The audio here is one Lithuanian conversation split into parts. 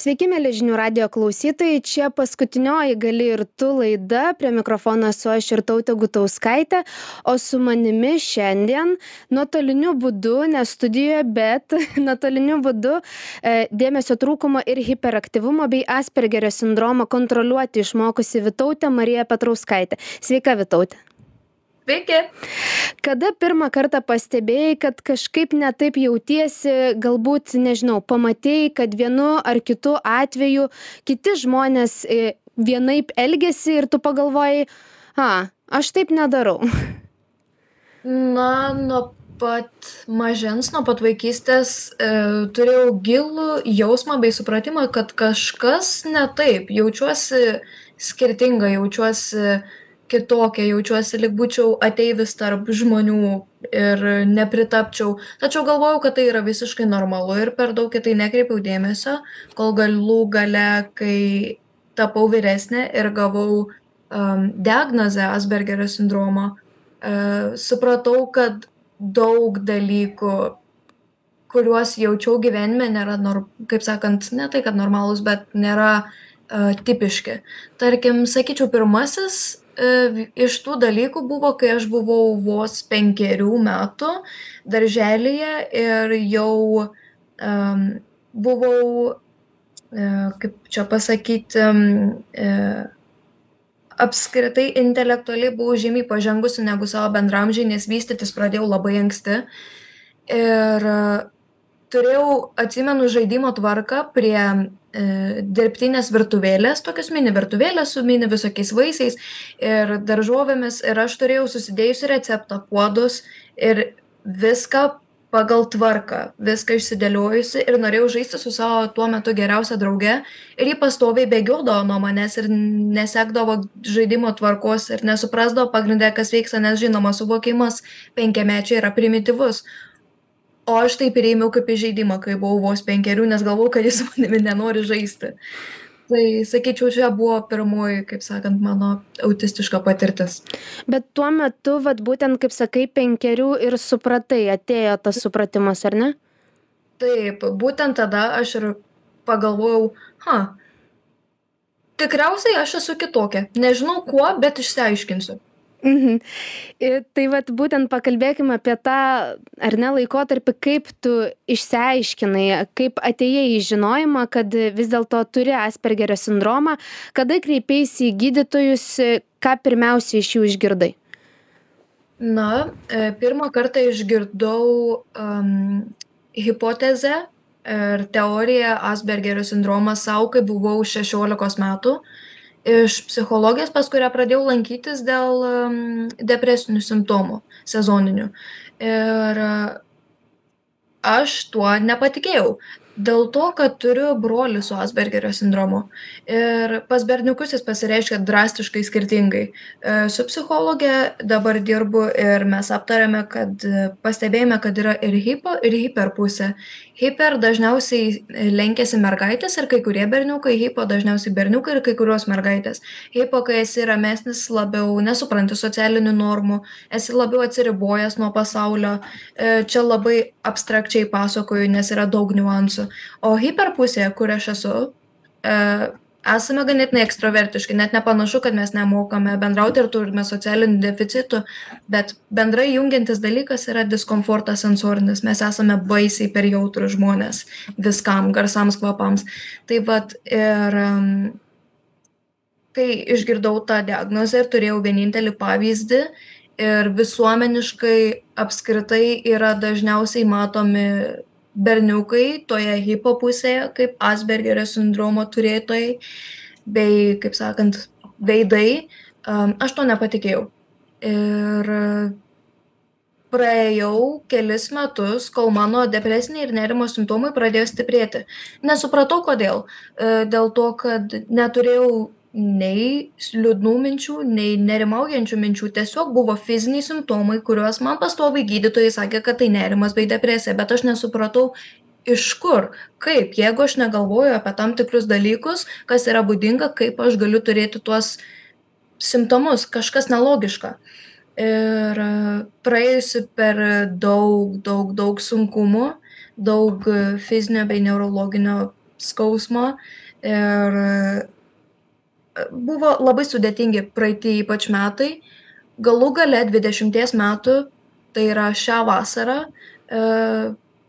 Sveiki, mėly žinių radio klausytojai, čia paskutinioji gali ir tu laida, prie mikrofono esu aš ir tautė Gutauskaitė, o su manimi šiandien nuotoliniu būdu, ne studijoje, bet nuotoliniu būdu e, dėmesio trūkumo ir hiperaktyvumo bei Aspergerio sindromą kontroliuoti išmokusi Vitautė Marija Petrauskaitė. Sveika, Vitautė. Sveiki. Kada pirmą kartą pastebėjai, kad kažkaip netaip jautiesi, galbūt, nežinau, pamatėjai, kad vienu ar kitu atveju kiti žmonės e, vienaip elgesi ir tu pagalvojai, a, aš taip nedarau. Na, nuo pat mažens, nuo pat vaikystės e, turėjau gilų jausmą bei supratimą, kad kažkas ne taip, jaučiuosi skirtinga, jaučiuosi kitokia jaučiuosi lyg būčiau ateivis tarp žmonių ir nepritapčiau. Tačiau galvojau kad tai yra visiškai normalu ir per daug į tai nekreipiau dėmesio kol galų gale kai tapau vyresnė ir gavau um, diagnozę asbergerio sindromo uh, supratau kad daug dalykų kuriuos jaučiau gyvenime nėra nor kaip sakant ne tai kad normalūs bet nėra uh, tipiški. Tarkim sakyčiau pirmasis E, iš tų dalykų buvo, kai aš buvau vos penkerių metų darželyje ir jau um, buvau, uh, kaip čia pasakyti, uh, apskritai intelektualiai buvau žymiai pažengusi negu savo bendramžiai, nes vystytis pradėjau labai anksti. Ir uh, turėjau, atsimenu, žaidimo tvarką prie e, dirbtinės virtuvėlės, tokios mini virtuvėlės su mini visokiais vaisiais ir daržovėmis ir aš turėjau susidėjusi receptą, puodus ir viską pagal tvarką, viską išsidėliojusi ir norėjau žaisti su savo tuo metu geriausia drauge ir ji pastoviai bėgiodavo nuo manęs ir nesekdavo žaidimo tvarkos ir nesuprasdavo pagrindę, kas vyksta, nes žinoma, suvokimas penkiamečiai yra primityvus, o aš tai priėmiau kaip įžeidimą kai buvau vos penkerių nes galvojau kad jis manimi nenori žaisti. Tai sakyčiau čia buvo pirmoji kaip sakant mano autistiška patirtis. Bet tuo metu vat būtent kaip sakai penkerių ir supratai atėjo tas supratimas ar ne? Taip būtent tada aš ir pagalvojau ha tikriausiai aš esu kitokia. Nežinau kuo bet išsiaiškinsiu Mhm. Ir tai vat būtent pakalbėkim apie tą, ar ne, laikotarpį, kaip tu išsiaiškinai, kaip atėjai į žinojimą, kad vis dėlto turi Aspergerio sindromą, kada kreipėsi į gydytojus, ką pirmiausia iš jų išgirdai? Na, e, pirmą kartą išgirdau um, hipotezę ir teoriją Aspergerio sindromą savo, kai buvau 16 metų. Uh, iš psichologės pas kurią pradėjau lankytis dėl depresinių simptomų sezoninių. Ir aš tuo nepatikėjau. Dėl to kad turiu brolį su asbergerio sindromu. Ir pas berniukus jis pasireiškia drastiškai skirtingai. E, su psichologe dabar dirbu ir mes aptarėme kad pastebėjome kad yra ir hipo ir hiper pusė hiper dažniausiai lenkiasi mergaitės ir kai kurie berniukai hipo dažniausiai berniukai ir kai kurios mergaitės. Hipo kai esi ramesnis labiau nesupranti socialinių normų esi labiau atsiribojęs nuo pasaulio e, čia labai abstrakčiai pasakoju nes yra daug niuansų. O hiper pusėje kur aš esu e, esame ganėtinai ekstrovertiški net nepanašu kad mes nemokame bendrauti ir turime socialinių deficitų bet bendrai jungiantis dalykas yra diskomfortas sensorinis. Mes esame baisiai per jautrūs žmonės viskam garsams kvapams. Tai vat ir kai išgirdau tą diagnozę ir turėjau vienintelį pavyzdį ir visuomeniškai apskritai yra dažniausiai matomi berniukai toje hipo pusėje kaip asbergerio sindromo turėtojai bei kaip sakant veidai um, aš to nepatikėjau. Ir praėjau kelis metus kol mano depresiniai ir nerimo simptomai pradėjo stiprėti. Nesupratau kodėl. E, dėl to kad neturėjau nei liūdnų minčių nei nerimaujančių minčių tiesiog buvo fiziniai simptomai kuriuos man pastoviai gydytojai sakė kad tai nerimas bei depresija bet aš nesupratau iš kur kaip jeigu aš negalvoju apie tam tikrus dalykus kas yra būdinga kaip aš galiu turėti tuos simptomus kažkas nelogiška. Ir praėjusi per daug daug daug sunkumų daug fizinio bei neurologinio skausmo ir buvo labai sudėtingi praeiti ypač metai. Galų gale 20 metų, tai yra šią vasarą, e,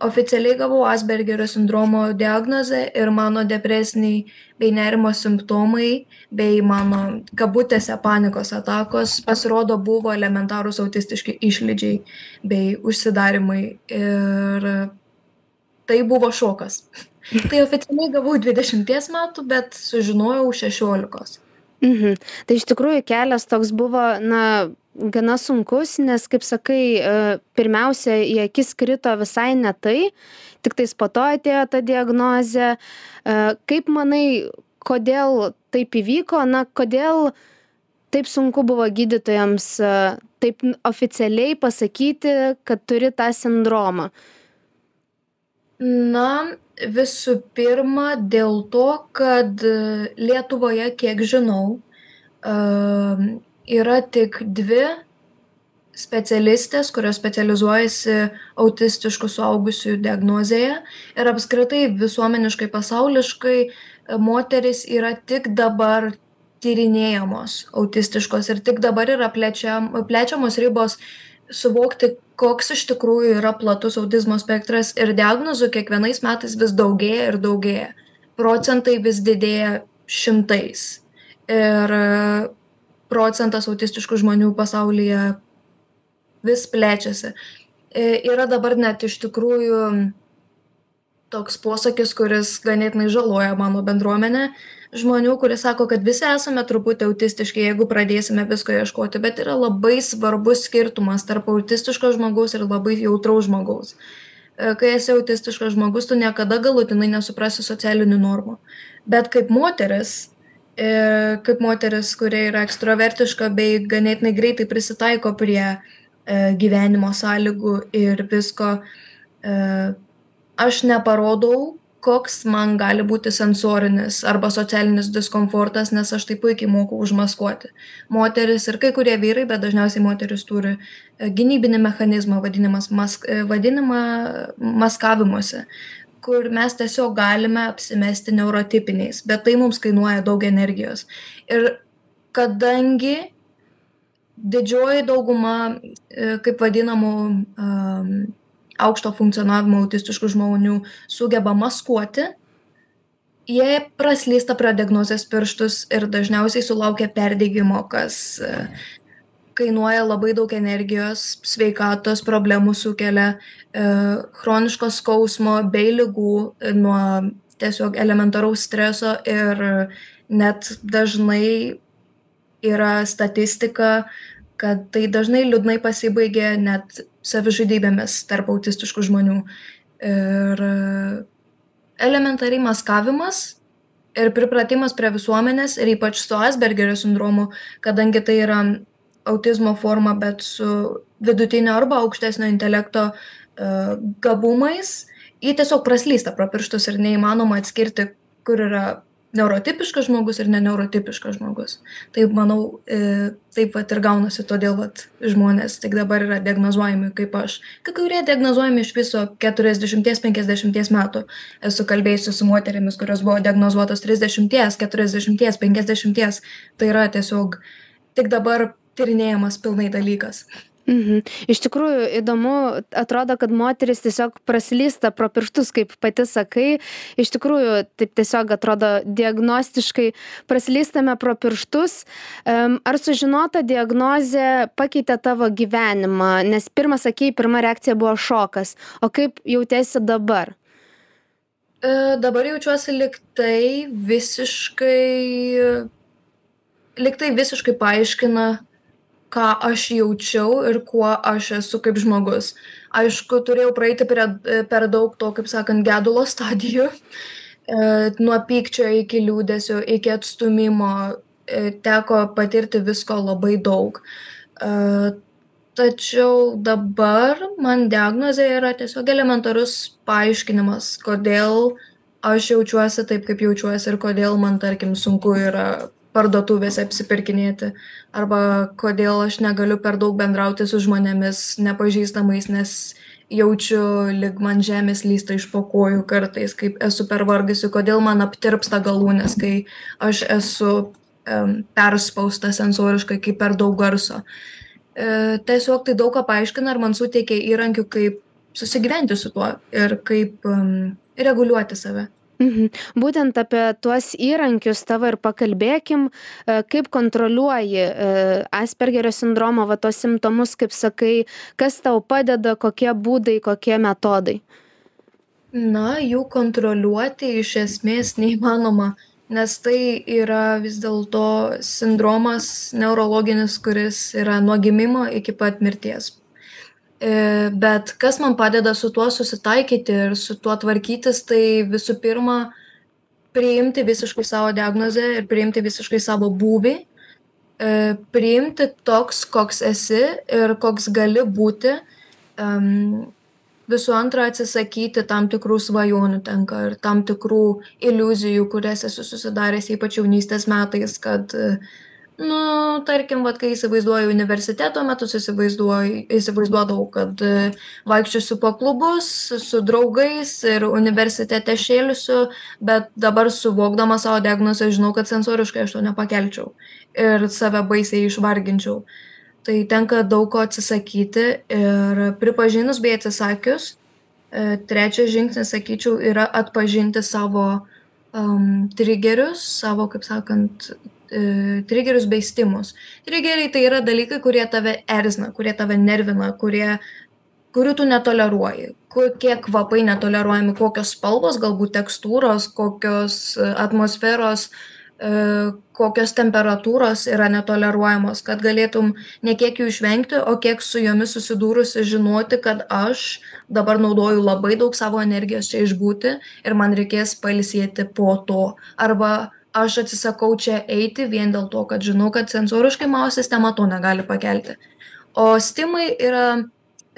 oficialiai gavau Aspergerio sindromo diagnozę ir mano depresiniai bei nerimo simptomai bei mano kabutėse panikos atakos pasirodo buvo elementarūs autistiški išlydžiai bei užsidarymai ir tai buvo šokas. Tai oficialiai gavau 20 metų, bet sužinojau 16. Mhm. Tai iš tikrųjų kelias toks buvo, na, gana sunkus, nes, kaip sakai, e, pirmiausia, į akis krito visai ne tai, tik tais po to atėjo ta diagnozė. E, kaip manai, kodėl taip įvyko, na, kodėl taip sunku buvo gydytojams e, taip oficialiai pasakyti, kad turi tą sindromą? Na, visų pirma, dėl to, kad Lietuvoje, kiek žinau, yra tik dvi specialistės, kurios specializuojasi autistiškų suaugusiųjų diagnozėje. Ir apskritai visuomeniškai, pasauliškai moteris yra tik dabar tyrinėjamos autistiškos ir tik dabar yra plečiam, plečiamos ribos suvokti, koks iš tikrųjų yra platus autizmo spektras ir diagnozių kiekvienais metais vis daugėja ir daugėja. Procentai vis didėja šimtais. Ir procentas autistiškų žmonių pasaulyje vis plečiasi. E, yra dabar net iš tikrųjų toks posakis, kuris ganėtinai žaloja mano bendruomenę žmonių, kurie sako, kad visi esame truputį autistiški, jeigu pradėsime visko ieškoti, bet yra labai svarbus skirtumas tarp autistiško žmogaus ir labai jautraus žmogaus. E, kai esi autistiškas žmogus, tu niekada galutinai nesuprasi socialinių normų. Bet kaip moteris, e, kaip moteris, kurie yra ekstrovertiška bei ganėtinai greitai prisitaiko prie e, gyvenimo sąlygų ir visko, aš neparodau koks man gali būti sensorinis arba socialinis diskomfortas, nes aš tai puikiai moku užmaskuoti. Moteris ir kai kurie vyrai, bet dažniausiai moteris turi e, gynybinį mechanizmą mask, e, vadinamą maskavimuose, kur mes tiesiog galime apsimesti neurotipiniais, bet tai mums kainuoja daug energijos. Ir kadangi didžioji dauguma, e, kaip vadinamų, aukšto funkcionavimo autistiškų žmonių sugeba maskuoti, jie praslysta pro diagnozės pirštus ir dažniausiai sulaukia perdegimo, kas e, kainuoja labai daug energijos, sveikatos problemų sukelia, e, chroniško skausmo bei lygų e, nuo tiesiog elementaraus streso ir net dažnai yra statistika, kad tai dažnai liūdnai pasibaigia net savižudybėmis tarp autistiškų žmonių. Ir elementariai maskavimas ir pripratimas prie visuomenės ir ypač su Aspergerio sindromu, kadangi tai yra autizmo forma, bet su vidutinio arba aukštesnio intelekto uh, gabumais, jį tiesiog praslysta pro pirštus ir neįmanoma atskirti, kur yra neurotipiškas žmogus ir neneurotipiškas žmogus. Tai manau, e, taip pat ir gaunasi, todėl vat, žmonės tik dabar yra diagnozuojami kaip aš. Kai kurie diagnozuojami iš viso 40-50 metų. Esu kalbėjusi su moterimis, kurios buvo diagnozuotos 30, 40, 50. Tai yra tiesiog tik dabar tyrinėjamas pilnai dalykas. Mhm. Iš tikrųjų įdomu, atrodo, kad moteris tiesiog praslysta pro pirštus, kaip pati sakai. Iš tikrųjų, taip tiesiog atrodo diagnostiškai praslystame pro pirštus. Ar sužinota diagnozė pakeitė tavo gyvenimą? Nes pirmą sakėjai, pirma reakcija buvo šokas. O kaip jautiesi dabar? E, dabar jaučiuosi liktai visiškai, liktai visiškai paaiškina ką aš jaučiau ir kuo aš esu kaip žmogus. Aišku, turėjau praeiti per, per daug to, kaip sakant, gedulo stadijų, e, nuo pykčio iki liūdėsio, iki atstumimo, e, teko patirti visko labai daug. E, tačiau dabar man diagnozė yra tiesiog elementarus paaiškinimas, kodėl aš jaučiuosi taip, kaip jaučiuosi ir kodėl man, tarkim, sunku yra parduotuvėse apsipirkinėti. Arba kodėl aš negaliu per daug bendrauti su žmonėmis nepažįstamais, nes jaučiu lyg man žemė slysta iš po kojų kartais kaip esu pervargusi kodėl man aptirpsta galūnės kai aš esu um, perspausta sensoriškai kai per daug garso. E, tiesiog tai daug ką paaiškina ir man suteikia įrankių kaip susigyventi su tuo ir kaip um, reguliuoti save Mhm. Būtent apie tuos įrankius tavo ir pakalbėkim, e, kaip kontroliuoji e, Aspergerio sindromo, va tos simptomus, kaip sakai, kas tau padeda, kokie būdai, kokie metodai. Na, jų kontroliuoti iš esmės neįmanoma, nes tai yra vis dėlto sindromas neurologinis, kuris yra nuo gimimo iki pat mirties bet kas man padeda su tuo susitaikyti ir su tuo tvarkytis, tai visų pirma, priimti visiškai savo diagnozę ir priimti visiškai savo būvį, priimti toks, koks esi ir koks gali būti. Visų antra, atsisakyti tam tikrų svajonių tenka ir tam tikrų iliuzijų, kurias esu susidaręs ypač jaunystės metais, kad uh, nu tarkim vat kai įsivaizduoju universiteto metus įsivaizduoju įsivaizduodavau kad e, vaikščiosiu po klubus su draugais ir universitete šėlsiu bet dabar suvokdama savo diagnozę žinau kad sensoriškai aš to nepakelčiau ir save baisiai išvarginčiau. Tai tenka daug ko atsisakyti ir pripažinus bei atsisakius e, trečias žingsnis sakyčiau yra atpažinti savo um, trigerius savo kaip sakant trigerius bei stimus. Trigeriai tai yra dalykai, kurie tave erzina, kurie tave nervina, kurie, kurių tu netoleruoji. Kokie kvapai netoleruojami, kokios spalvos, galbūt tekstūros, kokios e, atmosferos, e, kokios temperatūros yra netoleruojamos, kad galėtum ne kiek jų išvengti, o kiek su jomis susidūrusi žinoti, kad aš dabar naudoju labai daug savo energijos čia išbūti ir man reikės pailsėti po to. Arba aš atsisakau čia eiti vien dėl to, kad žinau, kad sensoriškai mano sistema to negali pakelti. O stimai yra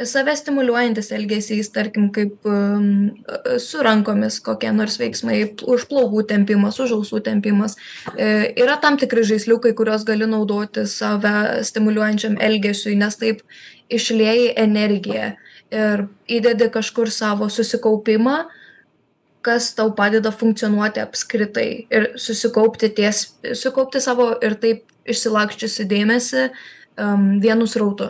save stimuliuojantis elgesys, tarkim, kaip um, su rankomis kokie nors veiksmai, už plaukų tempimas, už ausų tempimas. E, yra tam tikri žaisliukai, kuriuos gali naudoti save stimuliuojančiam elgesiui, nes taip išlėjai energiją ir įdedi kažkur savo susikaupimą, kas tau padeda funkcionuoti apskritai ir susikaupti ties sukaupti savo ir taip išsilaksčiusi dėmesį um, vienu srautu.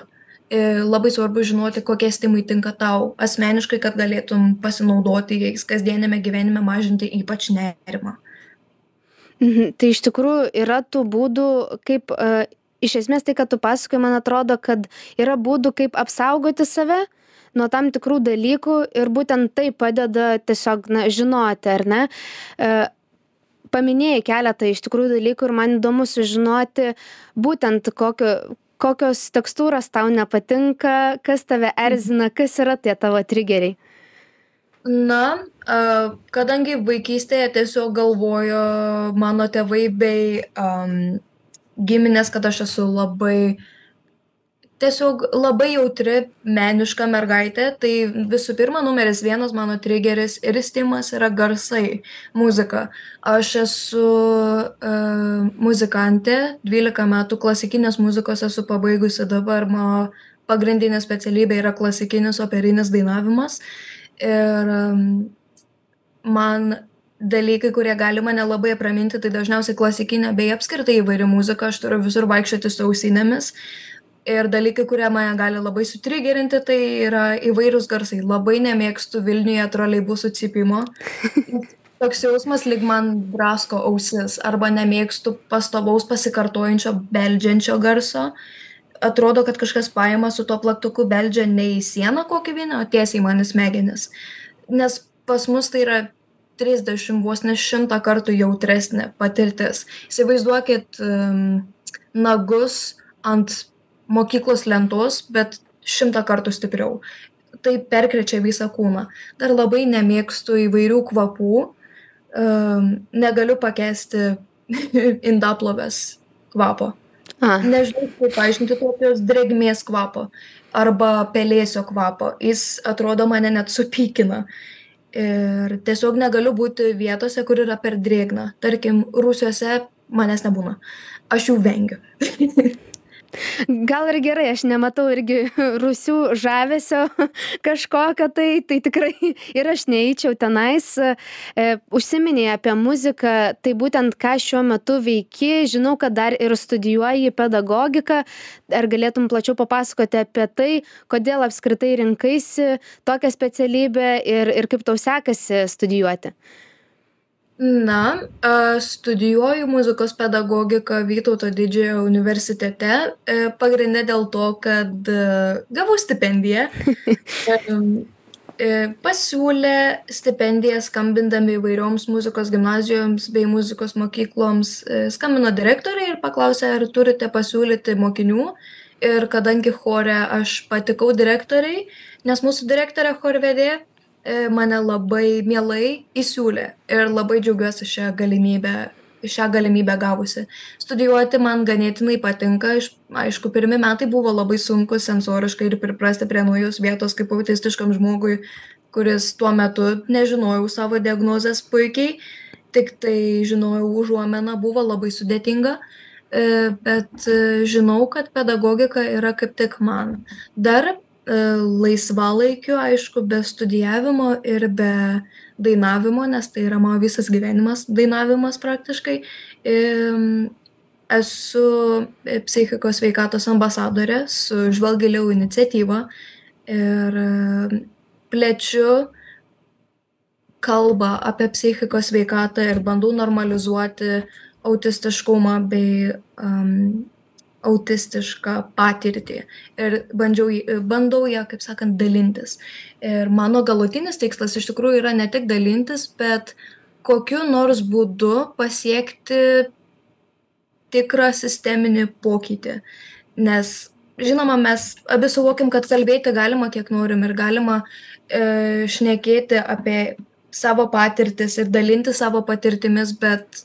Ir labai svarbu žinoti, kokie stimai tinka tau asmeniškai, kad galėtum pasinaudoti jais kasdienėme gyvenime, mažinti ypač nerimą. Mhm. Tai iš tikrųjų yra tų būdų, kaip uh, iš esmės tai, kad tu pasakoji, man atrodo, kad yra būdų, kaip apsaugoti save, uh, nuo tam tikrų dalykų ir būtent tai padeda tiesiog na žinoti ar ne? E, paminėjai keletą iš tikrųjų dalykų ir man įdomu sužinoti būtent kokio kokios tekstūros tau nepatinka kas tave erzina kas yra tie tavo trigeriai Na, kadangi vaikystėje tiesiog galvojo mano tėvai bei um, giminės, kad aš esu labai uh, tiesiog labai jautri meniška mergaitė. Tai visų pirma numeris vienas mano trigeris ir stimas yra garsai muzika. Aš esu e, muzikantė dvylika metų klasikinės muzikos esu pabaigusi dabar. Mano pagrindinė specialybė yra klasikinis operinis dainavimas. Ir man dalykai kurie gali mane labai apraminti tai dažniausiai klasikinė bei apskritai įvairi muzika. Aš turiu visur vaikščioti su ausinėmis ir dalykai kurie mane gali labai sutrigerinti tai yra įvairūs garsai. Labai nemėgstu vilniuje troleibusų cypimo. Toks jausmas lyg man drasko ausis arba nemėgstu pastovaus pasikartojančio beldžiančio garso. Atrodo kad kažkas paima su tuo plaktuku beldžia ne į sieną kokį vieną o tiesiai man į smegenis. Nes pas mus tai yra trisdešim vos ne šimtą kartų jautresnė patirtis. Įsivaizduokit um, nagus ant mokyklos lentos, bet šimtą kartų stipriau. Tai perkrečia visą kūną. Dar labai nemėgstu įvairių kvapų, um, negaliu pakesti indaplovės kvapo. A. Nežinau, kaip paaiškinti tokios drėgmės kvapo arba pelėsio kvapo. Jis atrodo mane net supykina. Ir tiesiog negaliu būti vietose, kur yra per drėgna. Tarkim, rūsiuose manęs nebūna. Aš jų vengiu. gal ir gerai aš nematau irgi rūsių žavesio kažkokio tai tai tikrai ir aš neeičiau tenais. E, užsiminei apie muziką tai būtent ką šiuo metu veiki žinau kad dar ir studijuoji pedagogiką. Ar galėtum plačiau papasakoti apie tai kodėl apskritai rinkaisi tokią specialybę ir ir kaip tau sekasi studijuoti Na, studijuoju muzikos pedagogiką Vytauto didžiojo universitete, e, pagrinde dėl to, kad e, gavau stipendiją. E, pasiūlė stipendiją skambindami įvairioms muzikos gimnazijoms bei muzikos mokykloms. Skambino direktoriai ir paklausė, ar turite pasiūlyti mokinių. Ir kadangi chore aš patikau direktoriai, nes mūsų direktorė chorvedė mane labai mielai įsiūlė ir labai džiaugiuosi šią galimybę šią galimybę gavusi. Studijuoti man ganėtinai patinka, aišku, pirmi metai buvo labai sunkus sensoriškai ir priprasti prie naujos vietos kaip autistiškam žmogui, kuris tuo metu nežinojau savo diagnozės puikiai, tik tai žinojau užuomeną, buvo labai sudėtinga, e, bet e, žinau, kad pedagogika yra kaip tik man. Dar E, laisvalaikiu aišku be studijavimo ir be dainavimo nes tai yra mano visas gyvenimas dainavimas praktiškai. Esu psichikos sveikatos ambasadorė su žvelk giliau iniciatyva ir plečiu kalbą apie psichikos sveikatą ir bandau normalizuoti autistiškumą bei um, autistišką patirtį ir bandžiau, bandau ją, kaip sakant, dalintis. Ir mano galutinis tikslas iš tikrųjų yra ne tik dalintis, bet kokiu nors būdu pasiekti tikrą sisteminį pokytį. Nes, žinoma, mes abi suvokim, kad kalbėti galima kiek norim ir galima e, šnekėti apie savo patirtis ir dalinti savo patirtimis, bet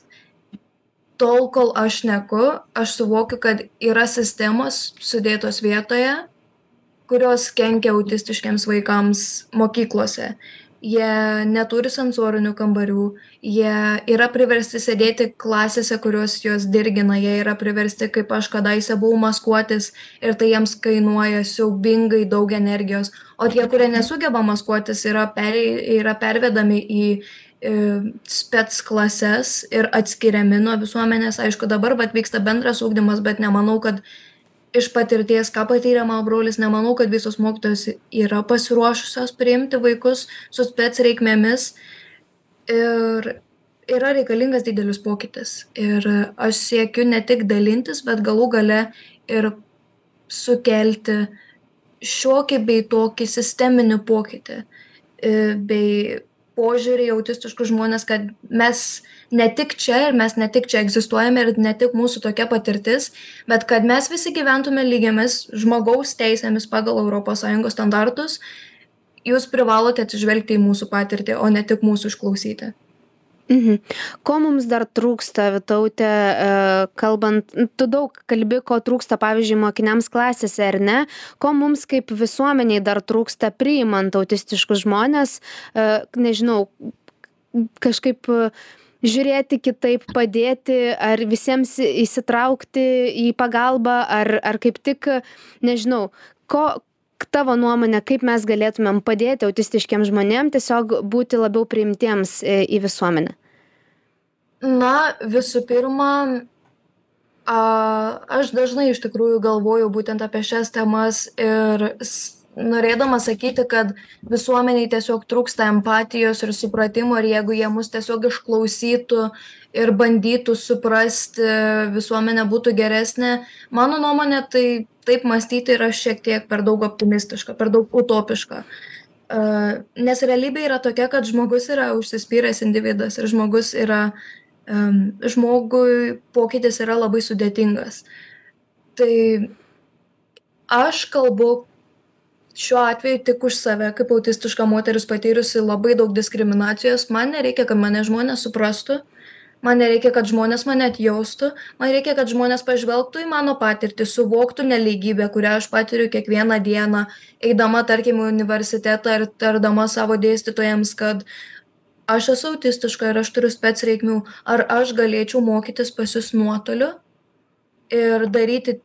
tol kol aš šneku aš suvokiu kad yra sistemos sudėtos vietoje kurios kenkia autistiškiems vaikams mokyklose. Jie neturi sensorinių kambarių jie yra priversti sėdėti klasėse kurios juos dirgina jie yra priversti kaip aš kadaise buvau maskuotis ir tai jiems kainuoja siaubingai daug energijos. O tie kurie nesugeba maskuotis yra perei yra pervedami į spec klases ir atskiriami nuo visuomenės. Aišku dabar vat vyksta bendras ugdymas bet nemanau kad iš patirties ką patyrė mano brolis nemanau kad visos mokytojos yra pasiruošusios priimti vaikus su spec reikmėmis. Ir yra reikalingas didelis pokytis. Ir aš siekiu ne tik dalintis bet galų gale ir sukelti šiokį bei tokį sisteminį pokytį bei požiūrį į autistiškus žmones kad mes ne tik čia ir mes ne tik čia egzistuojame ir ne tik mūsų tokia patirtis bet kad mes visi gyventume lygiomis žmogaus teisėmis pagal europos sąjungos standartus jūs privalote atsižvelgti į mūsų patirtį o ne tik mūsų išklausyti Mhm. Ko mums dar trūksta, Vitautė, e, kalbant, tu daug kalbi, ko trūksta, pavyzdžiui, mokiniams klasėse, ar ne? Ko mums kaip visuomeniai dar trūksta priimant autistiškus žmonės, e, nežinau, kažkaip e, žiūrėti kitaip, padėti, ar visiems įsitraukti į pagalbą, ar, ar kaip tik, nežinau, ko, tavo nuomone kaip mes galėtumėm padėti autistiškiem žmonėm tiesiog būti labiau priimtiems e, į visuomenę? Na, visų pirma, a, aš dažnai iš tikrųjų galvoju būtent apie šias temas ir norėdama sakyti, kad visuomeniai tiesiog trūksta empatijos ir supratimo ir jeigu jie mus tiesiog išklausytų ir bandytų suprasti, visuomenė būtų geresnė, mano nuomonė, tai taip mąstyti yra šiek tiek per daug optimistiška, per daug utopiška. Nes realybė yra tokia, kad žmogus yra užsispyręs individas ir žmogus yra, žmogui pokytis yra labai sudėtingas. Tai aš kalbu šiuo atveju tik už save, kaip autistiška moteris patyrusi labai daug diskriminacijos, man nereikia, kad mane žmonės suprastų, man nereikia kad žmonės mane atjaustų. Man reikia kad žmonės pažvelgtų į mano patirtį suvoktų nelygybę kurią aš patiriu kiekvieną dieną eidama tarkim į universitetą ir tardama savo dėstytojams kad aš esu autistiška ir aš turiu spec reikmių. Ar aš galėčiau mokytis pas jus nuotoliu ir daryti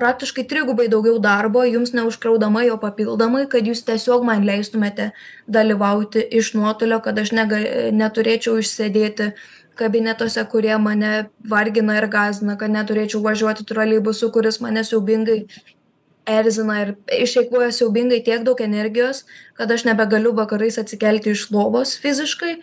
praktiškai trigubai daugiau darbo jums neužkraudama jo papildomai kad jūs tiesiog man leistumėte dalyvauti iš nuotolio kad aš nega neturėčiau išsėdėti kabinetuose kurie mane vargina ir gąsdina kad neturėčiau važiuoti troleibusu kuris mane siaubingai erzina ir išeikvoja siaubingai tiek daug energijos kad aš nebegaliu vakarais atsikelti iš lovos fiziškai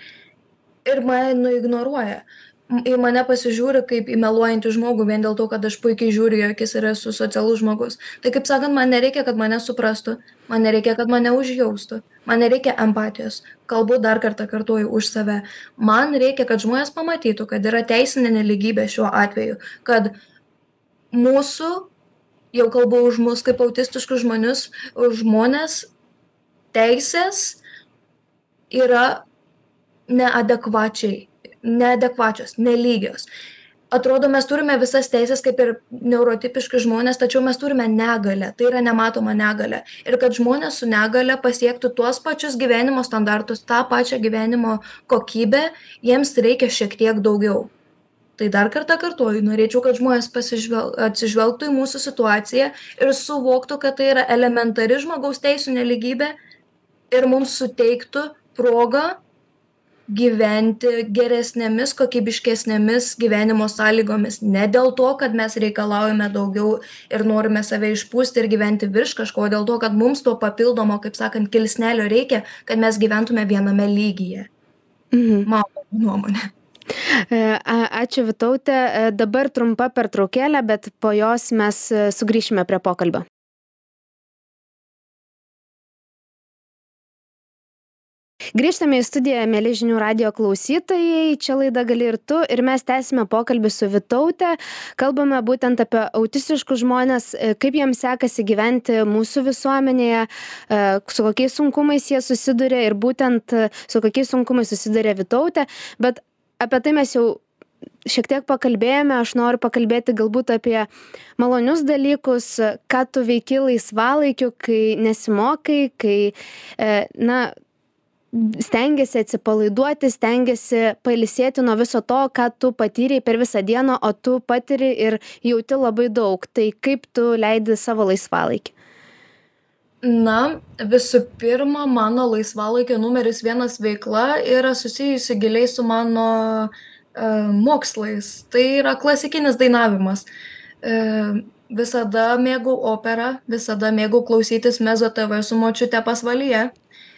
ir mane nuignoruoja į mane pasižiūri kaip į meluojantį žmogų vien dėl to kad aš puikiai žiūriu į akis ir esu socialus žmogus. Tai kaip sakant man nereikia kad mane suprastų man nereikia kad mane užjaustų man nereikia empatijos. Kalbu dar kartą kartoju už save. Man reikia kad žmonės pamatytų kad yra teisinė nelygybė šiuo atveju kad mūsų jau kalbu už mus kaip autistiškus žmonius žmones teisės yra neadekvačiai neadekvačios nelygios. Atrodo mes turime visas teises kaip ir neurotipiški žmonės tačiau mes turime negalią. Tai yra nematoma negalia ir kad žmonės su negalia pasiektų tuos pačius gyvenimo standartus tą pačią gyvenimo kokybę jiems reikia šiek tiek daugiau. Tai dar kartą kartoju norėčiau kad žmonės pasižvel atsižvelgtų į mūsų situaciją ir suvoktų kad tai yra elementari žmogaus teisių nelygybė ir mums suteiktų progą gyventi geresnėmis kokybiškesnėmis gyvenimo sąlygomis ne dėl to kad mes reikalaujame daugiau ir norime save išpūsti ir gyventi virš kažko o dėl to kad mums to papildomo kaip sakant kilsnelio reikia kad mes gyventume viename lygyje Mhm. mano nuomone E, Ačiū Vitautė. E, Dabar trumpa pertraukėlė, bet po jos mes e, sugrįšime prie pokalbio. Grįžtame į studiją, mėly žinių radio klausytojai. Čia laida gali ir tu. Ir mes tęsime pokalbį su Vitautė. Kalbame būtent apie autistiškus žmonės, e, kaip jiems sekasi gyventi mūsų visuomenėje, e, su kokiais sunkumais jie susiduria ir būtent e, su kokiais sunkumais susiduria Vitautė. Bet apie tai mes jau šiek tiek pakalbėjome, aš noriu pakalbėti galbūt apie malonius dalykus, ką tu veiki laisvalaikiu, kai nesimokai, kai, na, stengiasi atsipalaiduoti, stengiasi pailsėti nuo viso to, ką tu patyrei per visą dieną, o tu patiri ir jauti labai daug. Tai kaip tu leidi savo laisvalaikį? Na, visų pirma, mano laisvalaikio numeris vienas veikla yra susijusi giliai su mano e, mokslais. Tai yra klasikinis dainavimas. E, visada mėgau operą, visada mėgau klausytis Mezo TV su močiute pasvalyje.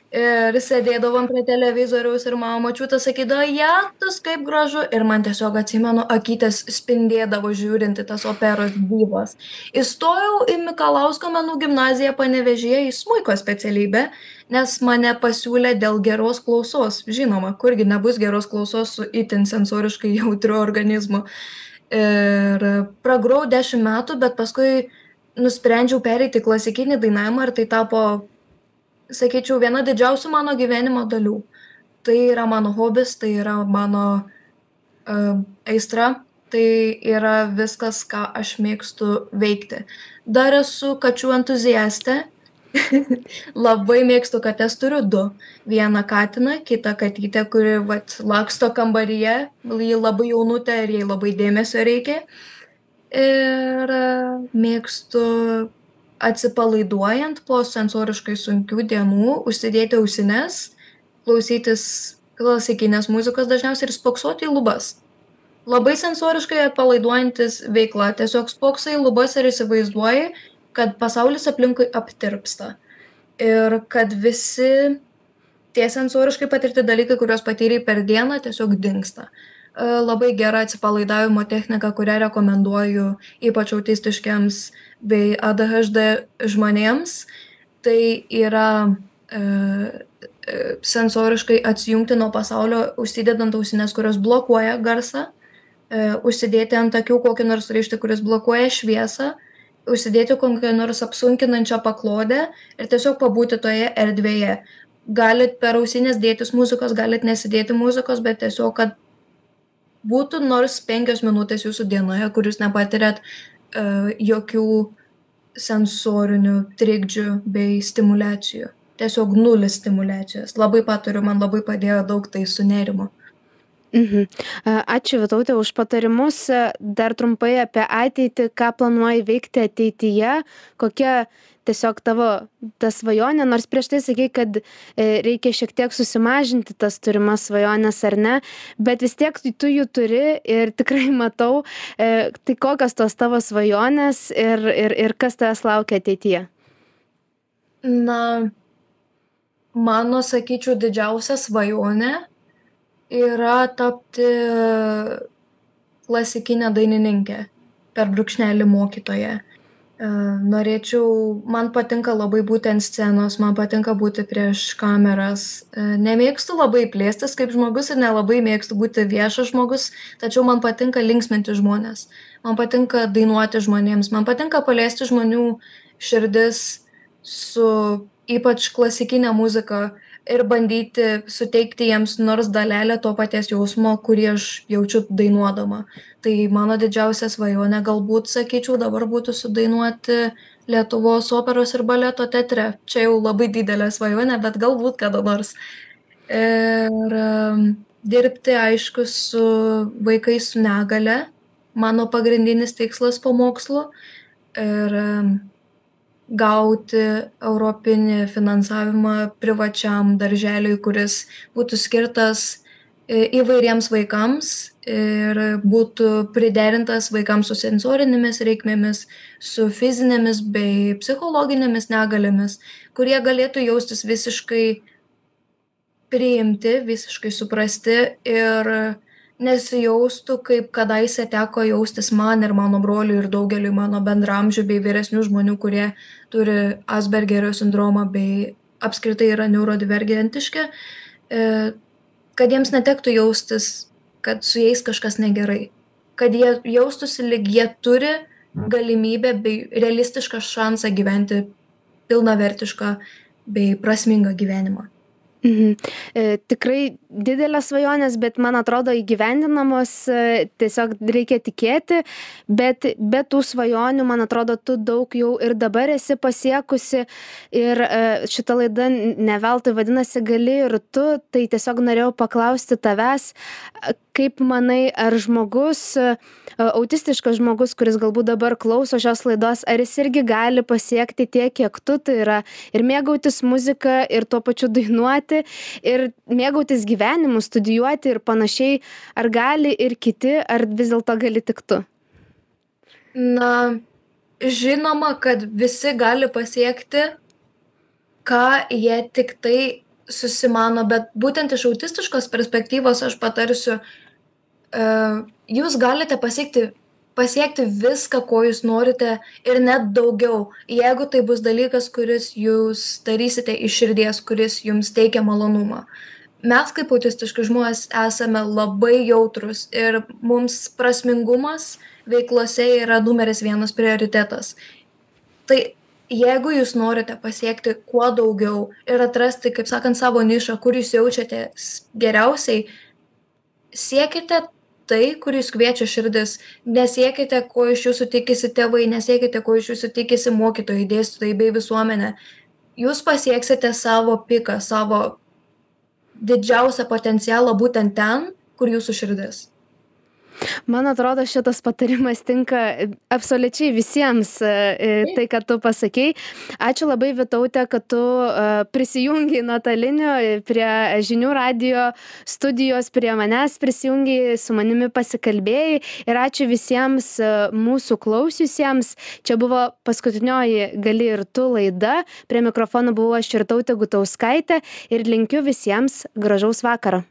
Ir sėdėdavom prie televizoriaus ir mano močiutė sakydavo, jetus kaip gražu. Ir man tiesiog atsimenu, akytės spindėdavo žiūrinti tas operos gyvas. Įstojau į Mikalausko menų gimnaziją panevežėje į smuiko specialybę, nes mane pasiūlė dėl geros klausos. Žinoma, kurgi nebus geros klausos su itin sensoriškai jautriu organizmu. Ir pragrau dešimt metų, bet paskui nusprendžiau pereiti klasikinį dainavimą ir tai tapo sakyčiau, viena didžiausių mano gyvenimo dalių. Tai yra mano hobis, tai yra mano uh, aistra, tai yra viskas, ką aš mėgstu veikti. Dar esu kačių entuziastė. Labai mėgstu kates, turiu du. Vieną katiną, kitą katytę, kuri vat, laksto kambaryje, ji labai jaunutė ir jai labai dėmesio reikia. Ir e, mėgstu atsipalaiduojant po sensoriškai sunkių dienų užsidėti ausines, klausytis klasikinės muzikos dažniausiai ir spoksoti į lubas. Labai sensoriškai atpalaiduojantis veikla. Tiesiog spoksai lubas ir įsivaizduoji, kad pasaulis aplinkui aptirpsta. Ir kad visi tie sensoriškai patirti dalykai, kuriuos patyrei per dieną, tiesiog dinksta. Labai gera atsipalaidavimo technika, kurią rekomenduoju ypač autistiškiams bei ADHD žmonėms. Tai yra e, e, sensoriškai atsijungti nuo pasaulio, užsidedant ausines, kurios blokuoja garsą, e, užsidėti ant akių kokį nors raištį, kuris blokuoja šviesą, užsidėti kokią nors apsunkinančią paklodę ir tiesiog pabūti toje erdvėje. Galit per ausinės dėtis muzikos, galit nesidėti muzikos, bet tiesiog, kad būtų nors penkios minutės jūsų dienoje, kur jūs nepatiriat uh, jokių sensorinių trikdžių bei stimulacijų. Tiesiog nulis stimulacijos. Labai patariu, man labai padėjo daug tai su nerimu. mhm ačiū vytaute už patarimus dar trumpai apie ateitį ką planuoji veikti ateityje kokia tiesiog tavo ta svajonė nors prieš tai sakei kad reikia šiek tiek susimažinti tas turimas svajones ar ne bet vis tiek tu jų turi ir tikrai matau tai kokios tos tavo svajonės ir ir ir kas tavęs laukia ateityje? Na mano sakyčiau didžiausia svajonė yra tapti klasikine dainininke per brūkšnelį mokytoja. e, norėčiau man patinka labai būti ant scenos man patinka būti prieš kameras. E, nemėgstu labai plėstis kaip žmogus ir nelabai mėgstu būti viešas žmogus tačiau man patinka linksminti žmones man patinka dainuoti žmonėms man patinka paliesti žmonių širdis su ypač klasikine muzika ir bandyti suteikti jiems nors dalelę to paties jausmo kurį aš jaučiu dainuodama. Tai mano didžiausia svajonė galbūt sakyčiau dabar būtų sudainuoti lietuvos operos ir baleto teatre. Čia jau labai didelė svajonė bet galbūt kada nors. Ir dirbti aišku su vaikais su negalia mano pagrindinis tikslas po mokslų ir gauti europinį finansavimą privačiam darželiui kuris būtų skirtas įvairiems vaikams ir būtų priderintas vaikams su sensorinėmis reikmėmis su fizinėmis bei psichologinėmis negaliomis kurie galėtų jaustis visiškai priimti visiškai suprasti ir nesijaustų kaip kadaise teko jaustis man ir mano broliui ir daugeliui mano bendraamžių bei vyresnių žmonių kurie turi asbergerio sindromą bei apskritai yra neurodivergentiški e, kad jiems netektų jaustis kad su jais kažkas negerai. Kad jie jaustųsi lyg jie turi galimybę bei realistišką šansą gyventi pilnavertišką bei prasmingą gyvenimą. Mhm. E, tikrai didelės svajonės bet man atrodo įgyvendinamos e, tiesiog reikia tikėti. Bet be tų svajonių man atrodo tu daug jau ir dabar esi pasiekusi. Ir e, šita laida ne veltui vadinasi gali ir tu. Tai tiesiog norėjau paklausti tavęs kaip manai ar žmogus autistiškas žmogus kuris galbūt dabar klauso šios laidos ar jis irgi gali pasiekti tiek kiek tu? Tai yra ir mėgautis muzika ir tuo pačiu dainuoti ir mėgautis gyvenimu studijuoti ir panašiai ar gali ir kiti ar vis dėlto gali tik tu? Na žinoma kad visi gali pasiekti ką jie tiktai susimano bet būtent iš autistiškos perspektyvos aš patarsiu E, jūs galite pasiekti pasiekti viską ko jūs norite ir net daugiau. Jeigu tai bus dalykas kuris jūs darysite iš širdies kuris jums teikia malonumą mes kaip autistiški žmonės esame labai jautrūs ir mums prasmingumas veiklose yra numeris vienas prioritetas. Tai jeigu jūs norite pasiekti kuo daugiau ir atrasti kaip sakant savo nišą kur jūs jaučiatės geriausiai siekite tai kur jus kviečia širdis. Nesiekite ko iš jūsų tikisi tėvai nesiekite ko iš jūsų tikisi mokytojai dėstytojai bei visuomenė. Jūs pasieksite savo piką savo didžiausią potencialą būtent ten kur jūsų širdis man atrodo šitas patarimas tinka absoliučiai visiems e, e, tai ką tu pasakei. Ačiū labai vytaute kad tu e, prisijungei nuotoliniu prie žinių radijo studijos prie manęs prisijungei su manimi pasikalbėjai. Ir ačiū visiems mūsų klausiusiems. Čia buvo paskutinioji gali ir tu laida. Prie mikrofono buvau aš irtautė gutauskaitė. Ir linkiu visiems gražaus vakaro